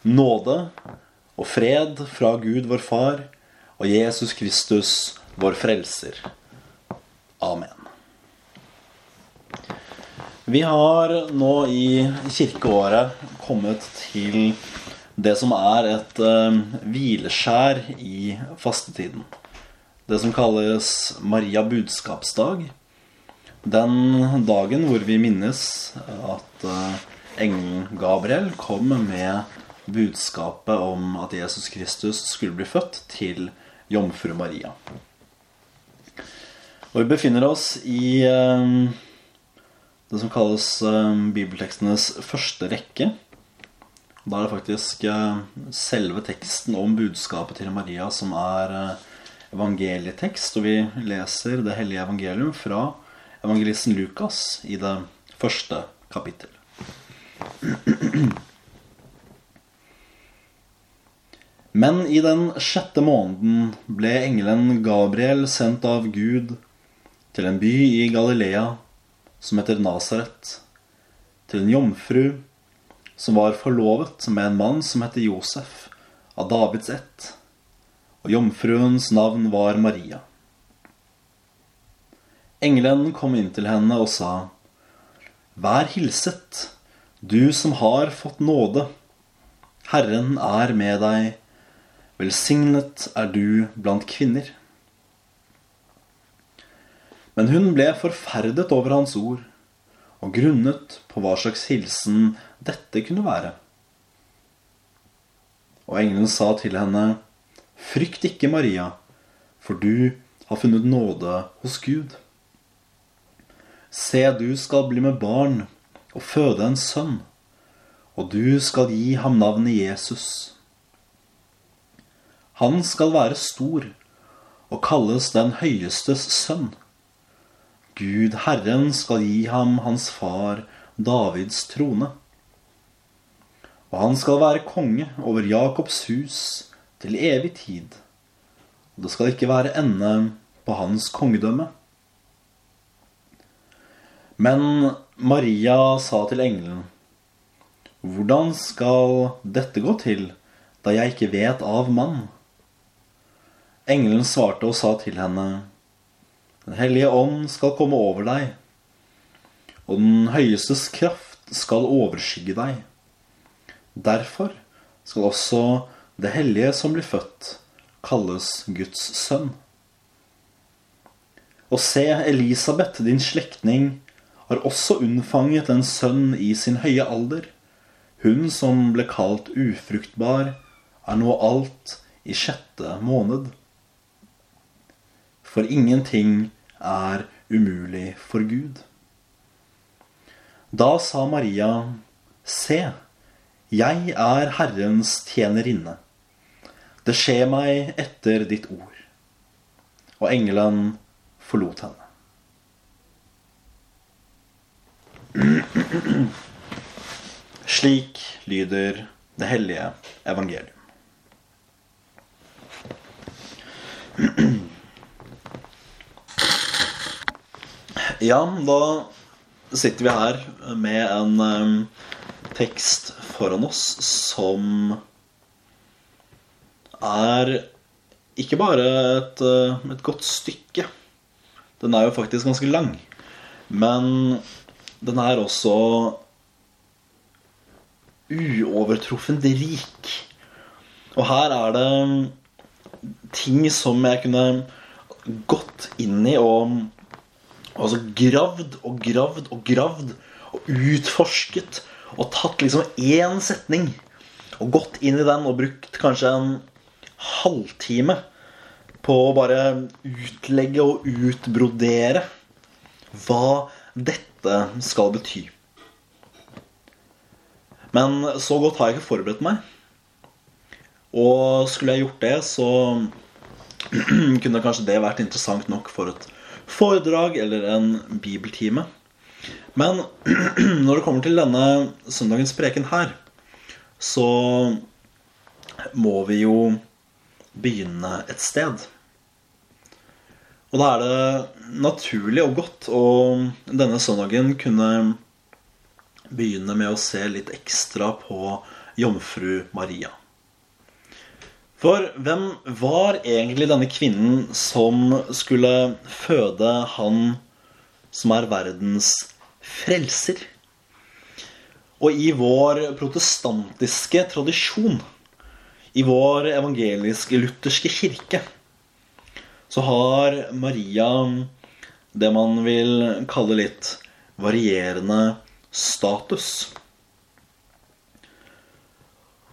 Nåde og fred fra Gud vår Far og Jesus Kristus vår Frelser. Amen. Vi har nå i kirkeåret kommet til det som er et uh, hvileskjær i fastetiden. Det som kalles Maria budskapsdag. Den dagen hvor vi minnes at uh, engelen Gabriel kom med budskapet om at Jesus Kristus skulle bli født, til jomfru Maria. Og vi befinner oss i uh, det som kalles bibeltekstenes første rekke. Da er det faktisk selve teksten om budskapet til Maria som er evangelietekst. Og vi leser det hellige evangelium fra evangelisten Lukas i det første kapittel. Men i den sjette måneden ble engelen Gabriel sendt av Gud til en by i Galilea som heter Nasaret, til en jomfru som var forlovet med en mann som heter Josef, av Davids ett, og jomfruens navn var Maria. Engelen kom inn til henne og sa, Vær hilset, du som har fått nåde. Herren er med deg. Velsignet er du blant kvinner. Men hun ble forferdet over hans ord og grunnet på hva slags hilsen dette kunne være. Og engelen sa til henne, Frykt ikke, Maria, for du har funnet nåde hos Gud. Se, du skal bli med barn og føde en sønn, og du skal gi ham navnet Jesus. Han skal være stor og kalles den høyestes sønn. Gud Herren skal gi ham hans far Davids trone. Og han skal være konge over Jakobs hus til evig tid. Og det skal ikke være ende på hans kongedømme. Men Maria sa til engelen, Hvordan skal dette gå til, da jeg ikke vet av mann? Engelen svarte og sa til henne, Den hellige ånd skal komme over deg, og den høyestes kraft skal overskygge deg. Derfor skal også det hellige som blir født, kalles Guds sønn. Og se, Elisabeth, din slektning, har også unnfanget en sønn i sin høye alder. Hun som ble kalt ufruktbar, er nå alt i sjette måned. For ingenting er umulig for Gud. Da sa Maria, Se, jeg er Herrens tjenerinne. Det skjer meg etter ditt ord. Og engelen forlot henne. Slik lyder det hellige evangelium. Ja, da sitter vi her med en um, tekst foran oss som er ikke bare et, et godt stykke. Den er jo faktisk ganske lang. Men den er også uovertruffent rik. Og her er det ting som jeg kunne gått inn i og altså gravd og gravd og gravd og utforsket og tatt liksom én setning og gått inn i den og brukt kanskje en halvtime på å bare utlegge og utbrodere hva dette skal bety. Men så godt har jeg ikke forberedt meg. Og skulle jeg gjort det, så kunne kanskje det vært interessant nok for et foredrag eller en bibeltime. Men når det kommer til denne søndagens preken her, så må vi jo begynne et sted. Og da er det naturlig og godt å denne søndagen kunne begynne med å se litt ekstra på jomfru Maria. For hvem var egentlig denne kvinnen som skulle føde han som er verdens frelser? Og i vår protestantiske tradisjon, i vår evangelisk-lutherske kirke, så har Maria det man vil kalle litt varierende status.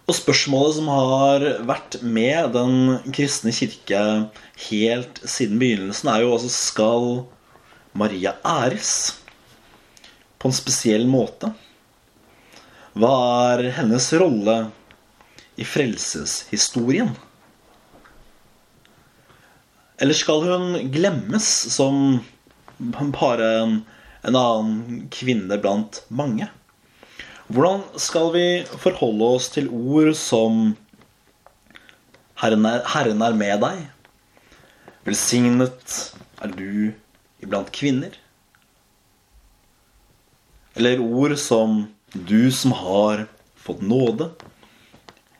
Og spørsmålet som har vært med den kristne kirke helt siden begynnelsen, er jo altså skal Maria æres på en spesiell måte? Hva er hennes rolle i frelseshistorien? Eller skal hun glemmes som bare en, en annen kvinne blant mange? Hvordan skal vi forholde oss til ord som Herren er, Herren er med deg. Velsignet er du iblant kvinner. Eller ord som du som har fått nåde.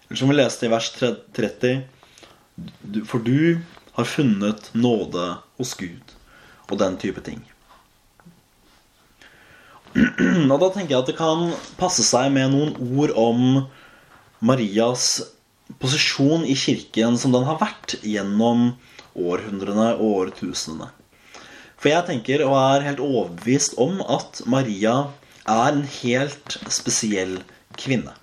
Eller som vi leste i vers 30. For du har funnet nåde hos Gud. Og den type ting. Og da tenker jeg at det kan passe seg med noen ord om Marias posisjon i kirken som den har vært gjennom århundrene og årtusenene. For jeg tenker og er helt overbevist om at Maria er en helt spesiell kvinne.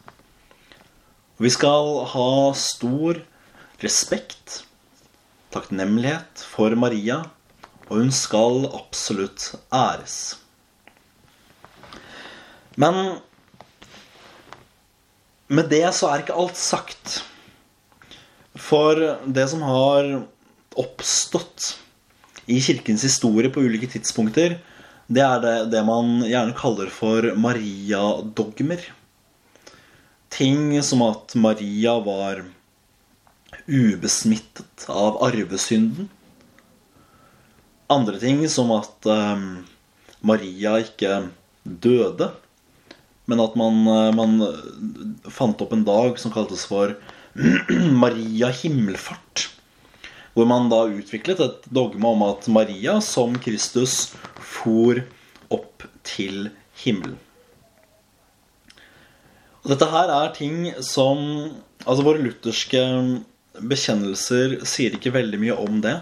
Vi skal ha stor respekt, takknemlighet for Maria, og hun skal absolutt æres. Men med det så er ikke alt sagt. For det som har oppstått i kirkens historie på ulike tidspunkter, det er det, det man gjerne kaller for Maria-dogmer. Ting som at Maria var ubesmittet av arvesynden. Andre ting som at um, Maria ikke døde men at man, eh, man, fant opp en dag som kaltes for Maria himmelfart. Hvor man da utviklet et dogme om at Maria som Kristus for opp til himmelen. Og dette her er ting som Altså, våre lutherske bekjennelser sier ikke veldig mye om det.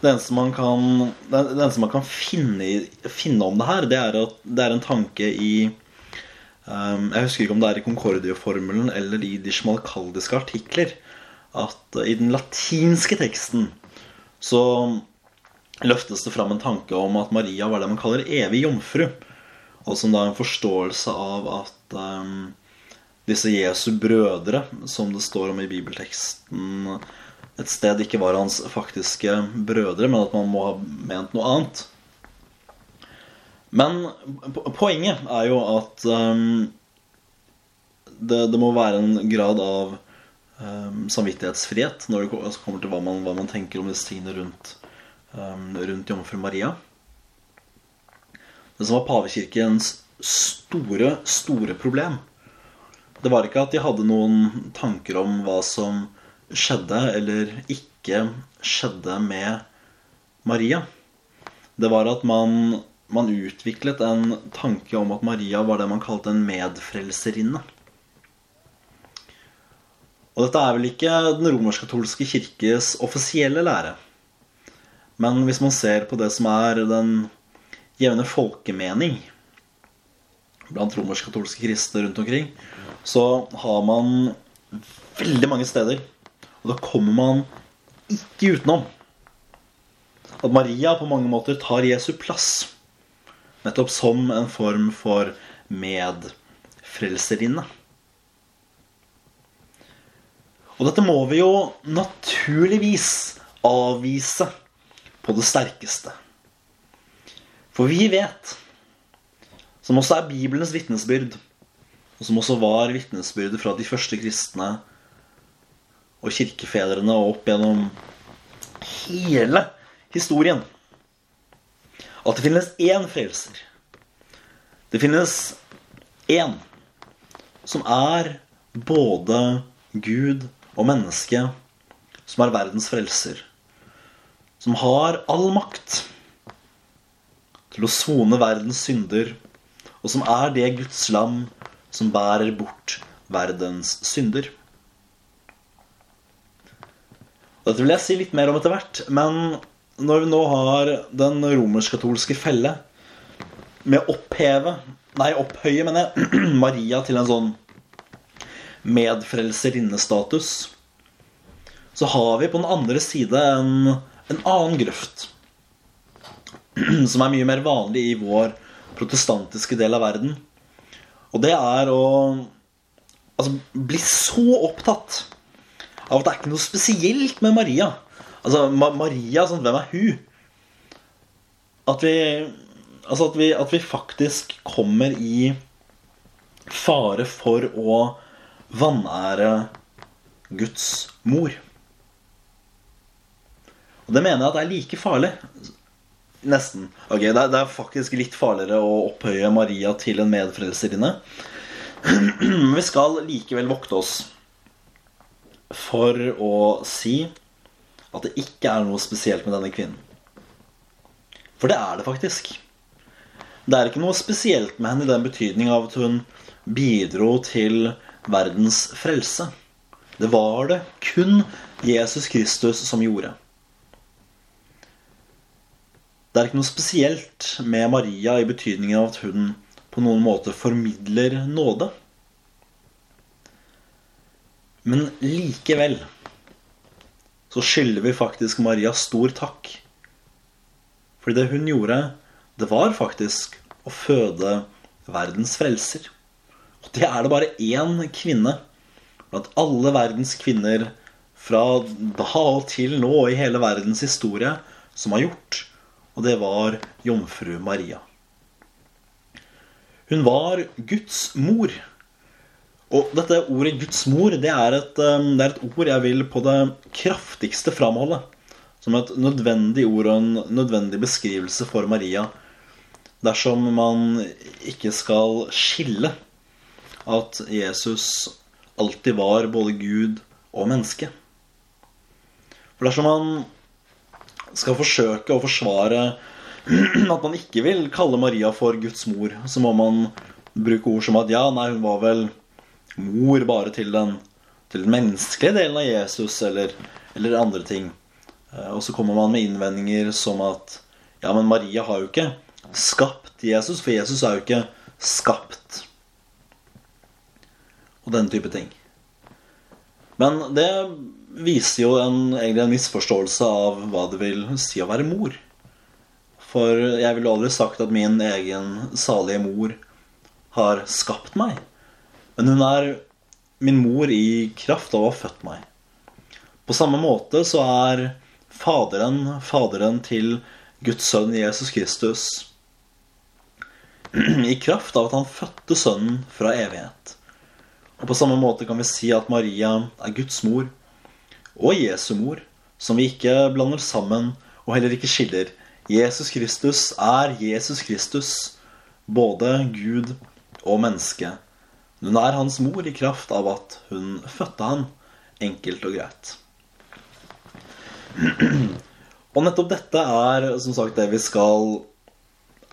Det eneste man kan, eneste man kan finne, finne, om det her, det er at det er en tanke i jeg husker ikke om det er i Concordie-formelen eller i de smalkaldiske artikler at i den latinske teksten så løftes det fram en tanke om at Maria var det man kaller evig jomfru. Og som da en forståelse av at um, disse Jesu brødre, som det står om i bibelteksten et sted, ikke var hans faktiske brødre, men at man må ha ment noe annet. Men poenget er jo at um, det, det, må være en grad av um, samvittighetsfrihet når det altså kommer til hva man, hva man, tenker om disse tingene rundt, um, rundt jomfru Maria. Det som var pavekirkens store, store problem, det var ikke at de hadde noen tanker om hva som skjedde eller ikke skjedde med Maria. Det var at man man utviklet en tanke om at Maria var det man kalte en medfrelserinne. Og dette er vel ikke den romersk-katolske kirkes offisielle lære. Men hvis man ser på det som er den jevne folkemening blant romersk-katolske kristne rundt omkring, så har man veldig mange steder, og da kommer man ikke utenom at Maria på mange måter tar Jesu plass Nettopp som en form for medfrelserinne. Og dette må vi jo naturligvis avvise på det sterkeste. For vi vet, som også er Bibelens vitnesbyrd, og som også var vitnesbyrdet fra de første kristne og kirkefedrene og opp gjennom hele historien at det finnes én frelser. Det finnes én som er både Gud og menneske, som er verdens frelser. Som har all makt til å sone verdens synder, og som er det Guds lam som bærer bort verdens synder. Dette vil jeg si litt mer om etter hvert, men når vi nå har den romersk-katolske felle med oppheve Nei, opphøye, mener jeg, Maria til en sånn medfrelserinnestatus, så har vi på den andre side en, en annen grøft. Som er mye mer vanlig i vår protestantiske del av verden. Og det er å altså, bli så opptatt av at det er ikke noe spesielt med Maria. Altså, Ma Maria, sånn, hvem er hun? At vi, altså at, vi, at vi faktisk kommer i fare for å vanære Guds mor. Og det mener jeg at det er like farlig. Nesten. Ok, det er, det er faktisk litt farligere å opphøye Maria til en medfrelserinne. Men vi skal likevel vokte oss for å si at det ikke er noe spesielt med denne kvinnen. For det er det faktisk. Det er ikke noe spesielt med henne i den betydning av at hun bidro til verdens frelse. Det var det kun Jesus Kristus som gjorde. Det er ikke noe spesielt med Maria i betydningen av at hun på noen måte formidler nåde. Men likevel så skylder vi faktisk Maria stor takk. Fordi det hun gjorde, det var faktisk å føde verdens frelser. Og det er det bare én kvinne blant alle verdens kvinner fra da og til nå i hele verdens historie som har gjort. Og det var jomfru Maria. Hun var Guds mor. Og dette ordet Guds mor det er, et, um, det er et ord jeg vil på det kraftigste framholde. Som et nødvendig ord og en nødvendig beskrivelse for Maria. Dersom man ikke skal skille at Jesus alltid var både Gud og menneske. For dersom man skal forsøke å forsvare at man ikke vil kalle Maria for Guds mor, så må man bruke ord som at ja, nei, hun var vel mor bare til den, til den menneskelige delen av Jesus, eller, eller andre ting. Eh, og så kommer man med innvendinger som at ja, men Maria har jo ikke skapt Jesus, for Jesus er jo ikke skapt. Og den type ting. Men det viser jo en, egentlig en misforståelse av hva det vil si å være mor. For jeg ville aldri sagt at min egen salige mor har skapt meg. Men hun er min mor i kraft av å ha født meg. På samme måte så er Faderen Faderen til Guds sønn Jesus Kristus i kraft av at han fødte Sønnen fra evighet. Og på samme måte kan vi si at Maria er Guds mor og Jesu mor, som vi ikke blander sammen og heller ikke skiller. Jesus Kristus er Jesus Kristus, både Gud og menneske. Hun er hans mor i kraft av at hun fødte han, enkelt og greit. Og nettopp dette er som sagt det vi skal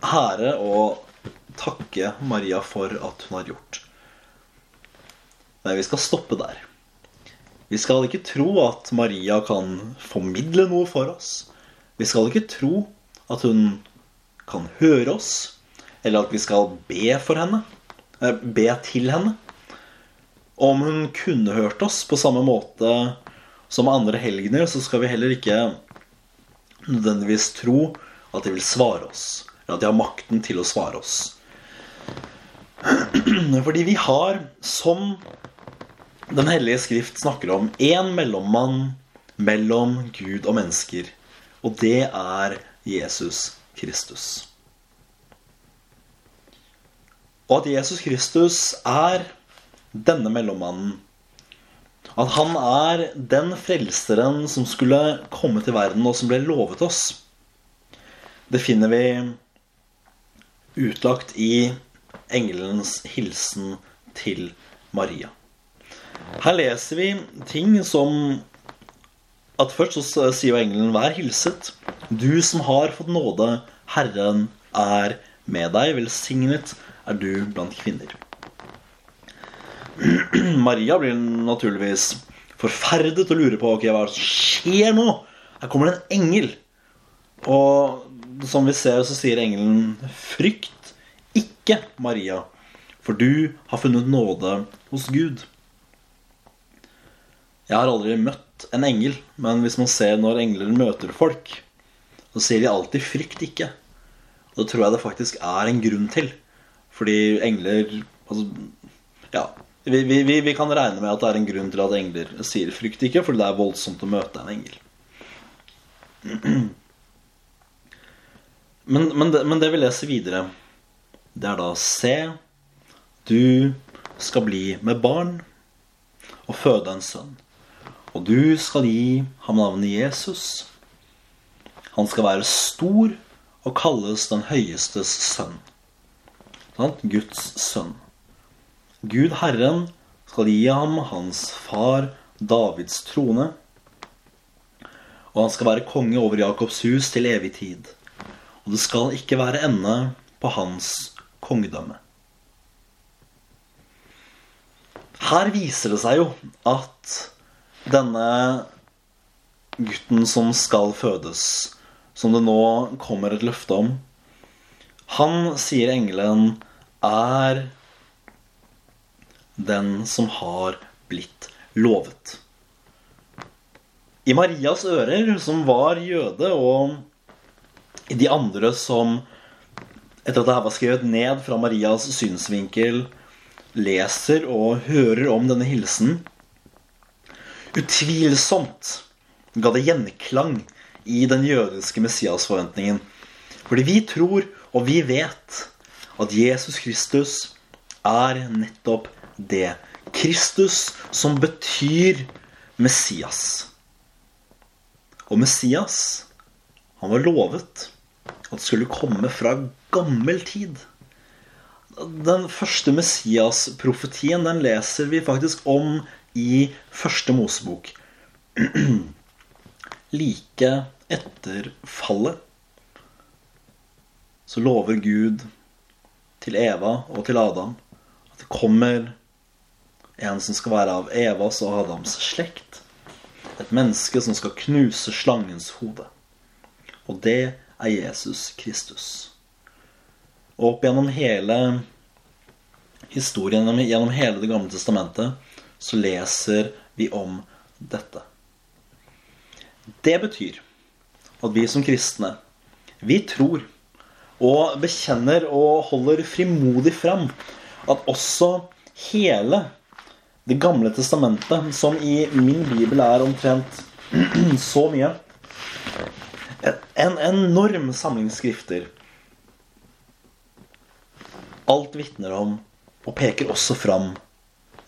ære og takke Maria for at hun har gjort. Nei, vi skal stoppe der. Vi skal ikke tro at Maria kan formidle noe for oss. Vi skal ikke tro at hun kan høre oss, eller at vi skal be for henne. Eh, be til henne. Om hun kunne hørt oss på samme måte som andre helgener, så skal vi heller ikke nødvendigvis tro at de vil svare oss. Eller at de har makten til å svare oss. Fordi vi har, som Den hellige skrift snakker om, én mellommann mellom Gud og mennesker. Og det er Jesus Kristus. Og at Jesus Kristus er denne mellommannen. At han er den frelseren som skulle komme til verden, og som ble lovet oss. Det finner vi utlagt i engelens hilsen til Maria. Her leser vi ting som at først så sier jo engelen 'Vær hilset, du som har fått nåde, Herren er med deg. Velsignet er du blant kvinner'. Maria blir naturligvis forferdet og lurer på ok, hva som skjer nå. Her kommer det en engel. Og som vi ser, så sier engelen 'Frykt ikke, Maria, for du har funnet nåde hos Gud'. Jeg har aldri møtt en engel, men hvis man ser når engler møter folk, så sier de alltid 'frykt ikke'. Og det tror jeg det faktisk er en grunn til. Fordi engler altså, Ja, vi, vi, vi, kan regne med at det er en grunn til at engler sier 'frykt ikke', fordi det er voldsomt å møte en engel. Men, men, det, men det vi leser videre, det er da 'Se, du skal bli med barn og føde en sønn'. Og du skal gi ham navnet Jesus. Han skal være stor og kalles den høyestes sønn. Guds sønn. Gud Herren skal gi ham hans far Davids trone. Og han skal være konge over Jakobs hus til evig tid. Og det skal ikke være ende på hans kongedømme. Her viser det seg jo at denne gutten som skal fødes, som det nå kommer et løfte om, han, sier engelen, er den som har blitt lovet. I Marias ører, som var jøde, og i de andre som etter at dette var skrevet ned fra Marias synsvinkel, leser og hører om denne hilsen, utvilsomt ga det gjenklang i den jødiske Messias-forventningen. Fordi vi tror, og vi vet, at Jesus Kristus er nettopp det. Kristus som betyr Messias. Og Messias, han var lovet at skulle komme fra gammel tid. Den første Messias-profetien den leser vi faktisk om i første Mosebok. like etter fallet så lover Gud til Eva og til Adam at det kommer en som skal være av Evas og Adams slekt. Et menneske som skal knuse slangens hode. Og det er Jesus Kristus. Og opp gjennom hele historien, gjennom hele Det gamle testamentet, så leser vi om dette. Det betyr at vi som kristne, vi tror og bekjenner og holder frimodig fram at også hele det gamle testamentet, som i min bibel er omtrent så mye En enorm samling skrifter. Alt vitner om og peker også fram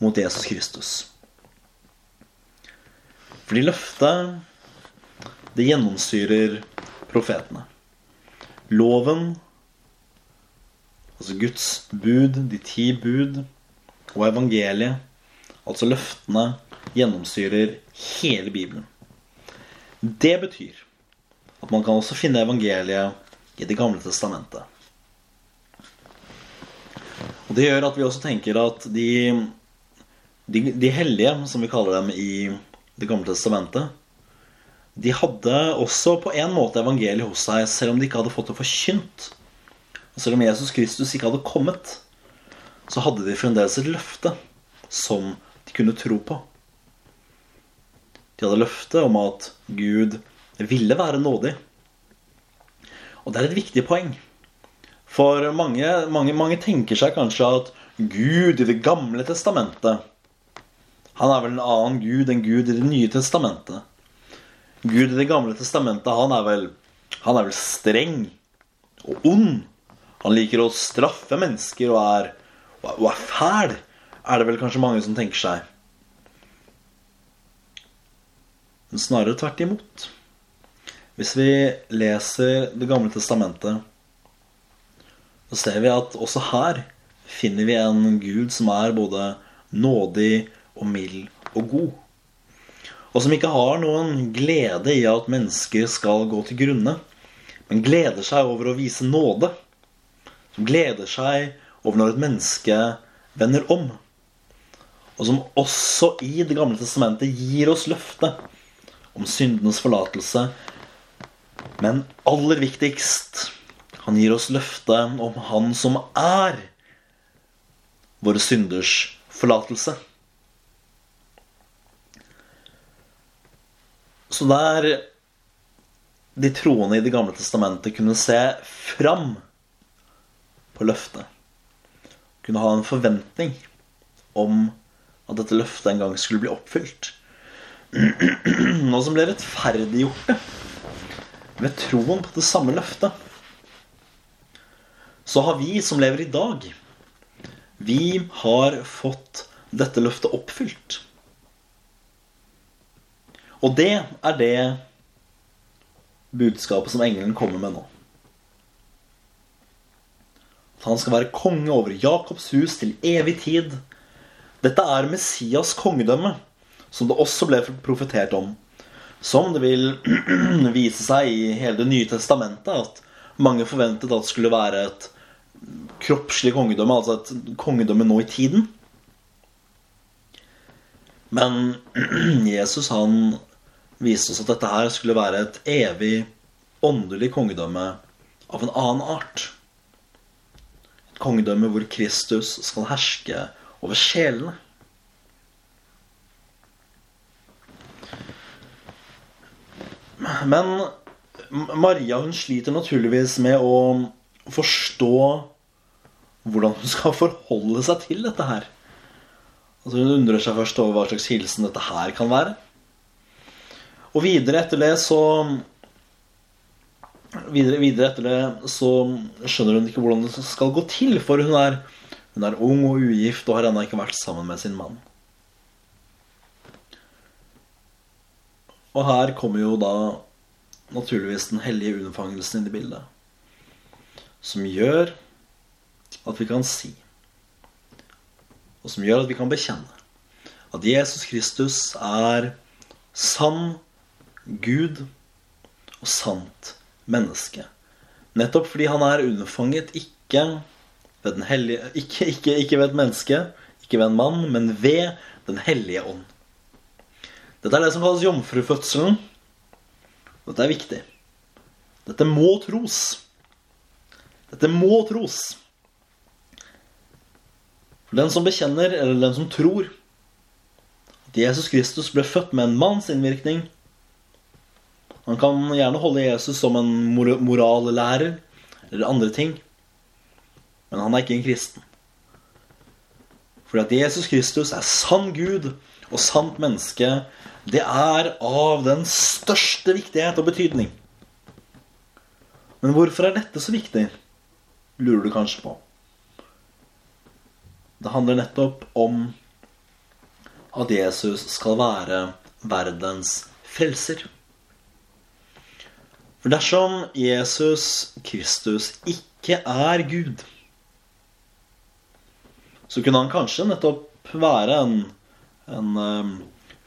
mot Jesus Kristus. Fordi løftet, det gjennomsyrer profetene. Loven, altså Guds bud, de ti bud, og evangeliet altså løftene, gjennomsyrer hele Bibelen. Det betyr at man kan også finne evangeliet i Det gamle testamentet. Og Det gjør at vi også tenker at de, de, de hellige, som vi kaller dem i Det gamle testamentet, de hadde også på en måte evangeliet hos seg, selv om de ikke hadde fått det forkynt. Og selv om Jesus Kristus ikke hadde kommet, så hadde de fremdeles et løfte som de kunne tro på. De hadde løftet om at Gud ville være nådig. Og det er et viktig poeng. For mange, mange, mange tenker seg kanskje at Gud i Det gamle testamentet Han er vel en annen Gud enn Gud i Det nye testamentet. Gud i Det gamle testamentet, han er vel, han er vel streng og ond. Han liker å straffe mennesker og er, og er fæl er det vel kanskje mange som tenker seg. Men snarere tvert imot. Hvis vi leser Det gamle testamentet, så ser vi at også her finner vi en Gud som er både nådig og mild og god. Og som ikke har noen glede i at mennesker skal gå til grunne, men gleder seg over å vise nåde. Som gleder seg over når et menneske vender om. Og som også i Det gamle testamentet gir oss løftet om syndenes forlatelse. Men aller viktigst han gir oss løftet om Han som er våre synders forlatelse. Så der de troende i Det gamle testamentet kunne se fram på løftet, kunne ha en forventning om at dette løftet en gang skulle bli oppfylt, Nå som ble rettferdiggjorte ved troen på det samme løftet, så har vi som lever i dag, vi har fått dette løftet oppfylt. Og det er det budskapet som engelen kommer med nå. At han skal være konge over Jakobs hus til evig tid. Dette er Messias kongedømme, som det også ble profetert om. Som det vil vise seg i hele Det nye testamentet at mange forventet at det skulle være et kroppslig kongedømme, altså et kongedømme nå i tiden. Men Jesus han viste oss at dette her skulle være et evig åndelig kongedømme av en annen art. Et kongedømme hvor Kristus skal herske over sjelene. Men Maria hun sliter naturligvis med å forstå hvordan hun skal forholde seg til dette her. Altså Hun undrer seg først over hva slags hilsen dette her kan være. Og videre etter det så videre, videre, etter det så skjønner hun ikke hvordan det skal gå til, for hun er, hun er ung og ugift og har ennå ikke vært sammen med sin mann. Og her kommer jo da naturligvis den hellige unnfangelsen inn i bildet. Som gjør at vi kan si, og som gjør at vi kan bekjenne, at Jesus Kristus er sann Gud og sant menneske. Nettopp fordi han er unnfanget ikke ved, hellige, ikke, ikke, ikke ved et menneske, ikke ved en mann, men ved Den hellige ånd. Dette er det som kalles jomfrufødselen. Dette er viktig. Dette må tros. Dette må tros. For den som bekjenner, eller den som tror at Jesus Kristus ble født med en manns innvirkning Han kan gjerne holde Jesus som en morallærer eller andre ting, men han er ikke en kristen. Fordi at Jesus Kristus er sann Gud og sant menneske, det er av den største viktighet og betydning. Men hvorfor er dette så viktig, lurer du kanskje på. Det handler nettopp om at Jesus skal være verdens frelser. For dersom Jesus Kristus ikke er Gud, så kunne han kanskje nettopp være en, en um,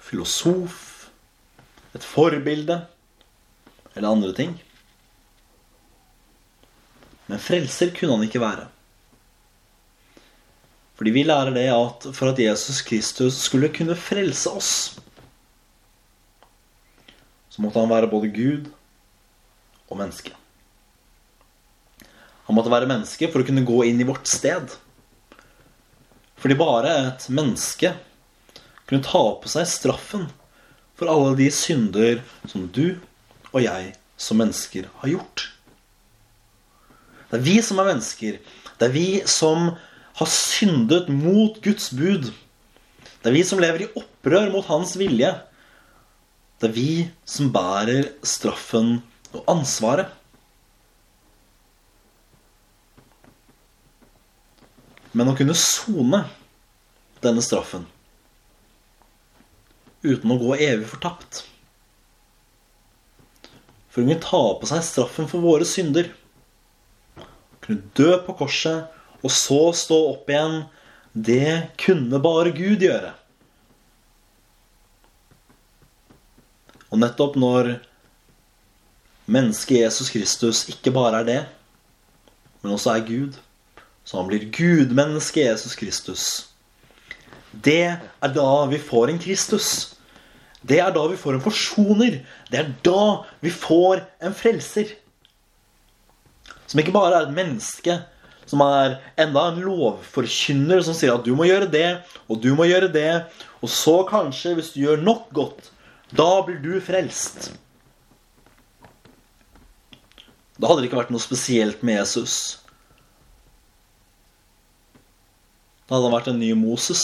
filosof, et forbilde eller andre ting. Men frelser kunne han ikke være. Fordi vi lærer det at for at Jesus Kristus skulle kunne frelse oss, så måtte han være både Gud og menneske. Han måtte være menneske for å kunne gå inn i vårt sted. Fordi bare et menneske kunne ta på seg straffen for alle de synder som du og jeg som mennesker har gjort. Det er vi som er mennesker. Det er vi som har syndet mot Guds bud. Det er vi som lever i opprør mot hans vilje. Det er vi som bærer straffen og ansvaret. Men å kunne sone denne straffen uten å gå evig fortapt For å kunne ta på seg straffen for våre synder, kunne dø på korset og så stå opp igjen, det kunne bare Gud gjøre. Og nettopp når mennesket Jesus Kristus ikke bare er det, men også er Gud, så han blir gudmennesket Jesus Kristus. Det er da vi får en Kristus. Det er da vi får en forsoner. Det er da vi får en frelser. Som ikke bare er et menneske, som er enda en lovforkynner som sier at du må gjøre det, og du må gjøre det, og så kanskje, hvis du gjør nok godt, da blir du frelst. Da hadde det ikke vært noe spesielt med Jesus. Da hadde han vært en ny Moses.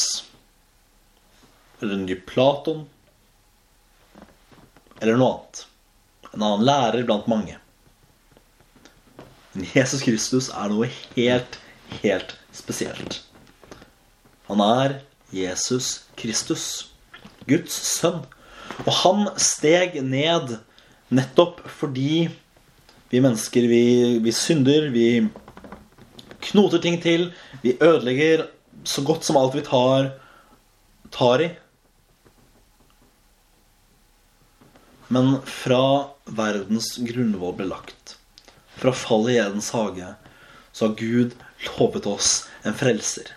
Eller en ny Platon. Eller noe annet. En annen lærer blant mange. Men Jesus Kristus er noe helt, helt spesielt. Han er Jesus Kristus, Guds sønn. Og han steg ned nettopp fordi vi mennesker, vi, vi synder, vi knoter ting til, vi ødelegger så godt som alt vi tar, tar i. Men fra verdens grunnvoll ble lagt, fra fallet i Edens hage, så har Gud lovet oss en frelser.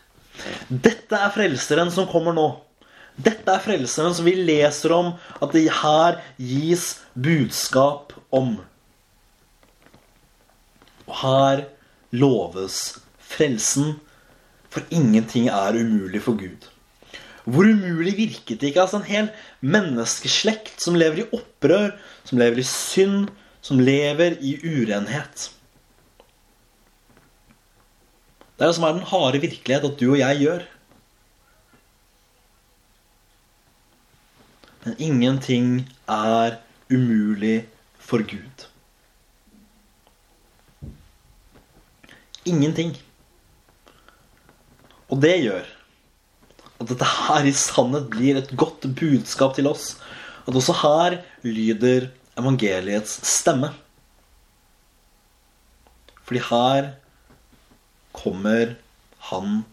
Dette er frelseren som kommer nå. Dette er frelseren som vi leser om at det her gis budskap om. Og her loves frelsen, for ingenting er umulig for Gud. Hvor umulig virket det ikke? Altså en hel menneskeslekt som lever i opprør, som lever i synd, som lever i urenhet. Det er det som er den harde virkelighet at du og jeg gjør. Men ingenting er umulig for Gud. Ingenting. Og det gjør at dette her i sannhet blir et godt budskap til oss. At også her lyder evangeliets stemme. Fordi her kommer han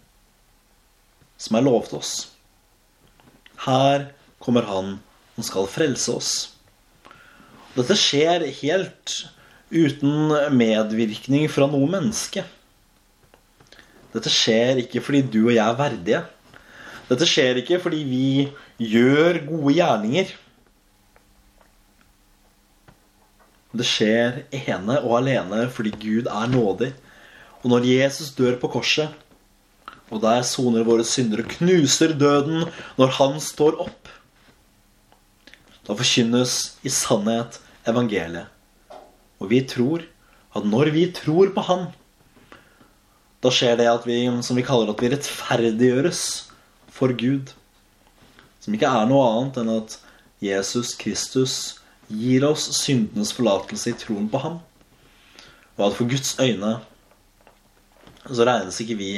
som er lovet oss. Her kommer han som skal frelse oss. Dette skjer helt uten medvirkning fra noe menneske. Dette skjer ikke fordi du og jeg er verdige. Dette skjer ikke fordi vi gjør gode gjerninger. Det skjer ene og alene fordi Gud er nådig. Og når Jesus dør på korset, og der soner våre syndere, knuser døden når han står opp, da forkynnes i sannhet evangeliet. Og vi tror at når vi tror på Han, da skjer det at vi, som vi kaller at vi rettferdiggjøres for Gud. Som ikke er noe annet enn at Jesus Kristus gir oss syndenes forlatelse i troen på ham. Og at for Guds øyne så regnes ikke vi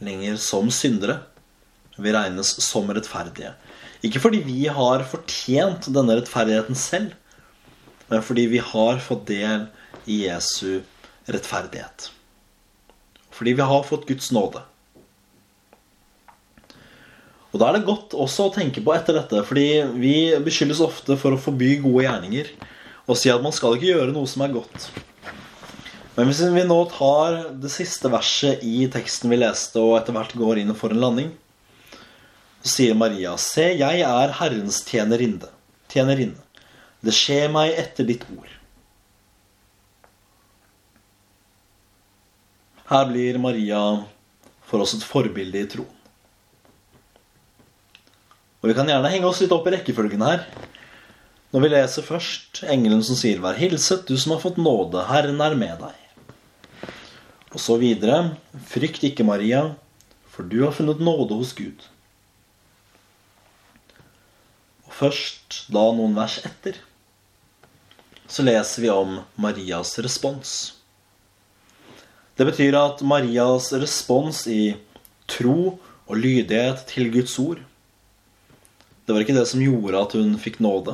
lenger som syndere. Vi regnes som rettferdige. Ikke fordi vi har fortjent denne rettferdigheten selv, men fordi vi har fått del i Jesu rettferdighet. Fordi vi har fått Guds nåde. Og da er det godt også å tenke på etter dette, fordi vi beskyldes ofte for å forby gode gjerninger og si at man skal ikke gjøre noe som er godt. Men hvis vi nå tar det siste verset i teksten vi leste, og etter hvert går inn for en landing, så sier Maria, se, jeg er Herrens tjenerinne. tjenerinne. Det skjer meg etter ditt ord. Her blir Maria for oss et forbilde i troen. Og vi kan gjerne henge oss litt opp i rekkefølgen her. Når vi leser først engelen som sier 'Vær hilset, du som har fått nåde, Herren er med deg'. Og så videre 'Frykt ikke, Maria, for du har funnet nåde hos Gud'. Og først da noen vers etter så leser vi om Marias respons. Det betyr at Marias respons i tro og lydighet til Guds ord det var ikke det som gjorde at hun fikk nåde.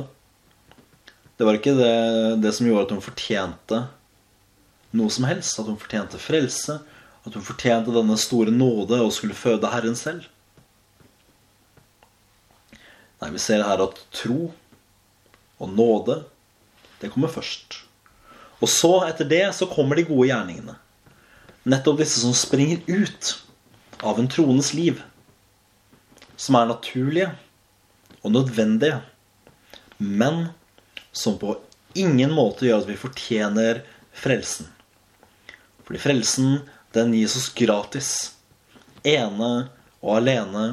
Det var ikke det, det, som gjorde at hun fortjente noe som helst. At hun fortjente frelse. At hun fortjente denne store nåde og skulle føde Herren selv. Nei, vi ser her at tro Og nåde, det kommer først. Og så, etter det, så kommer de gode gjerningene. Nettopp disse som springer ut av en troendes liv. Som er naturlige og nødvendige, men som på ingen måte gjør at vi fortjener frelsen. Fordi frelsen, den gis oss gratis. Ene og alene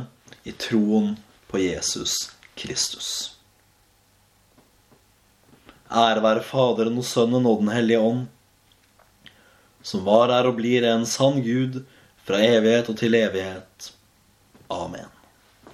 i troen på Jesus Kristus. Ære være Faderen og Sønnen og Den hellige ånd, som var, er og blir en sann Gud fra evighet og til evighet. Amen.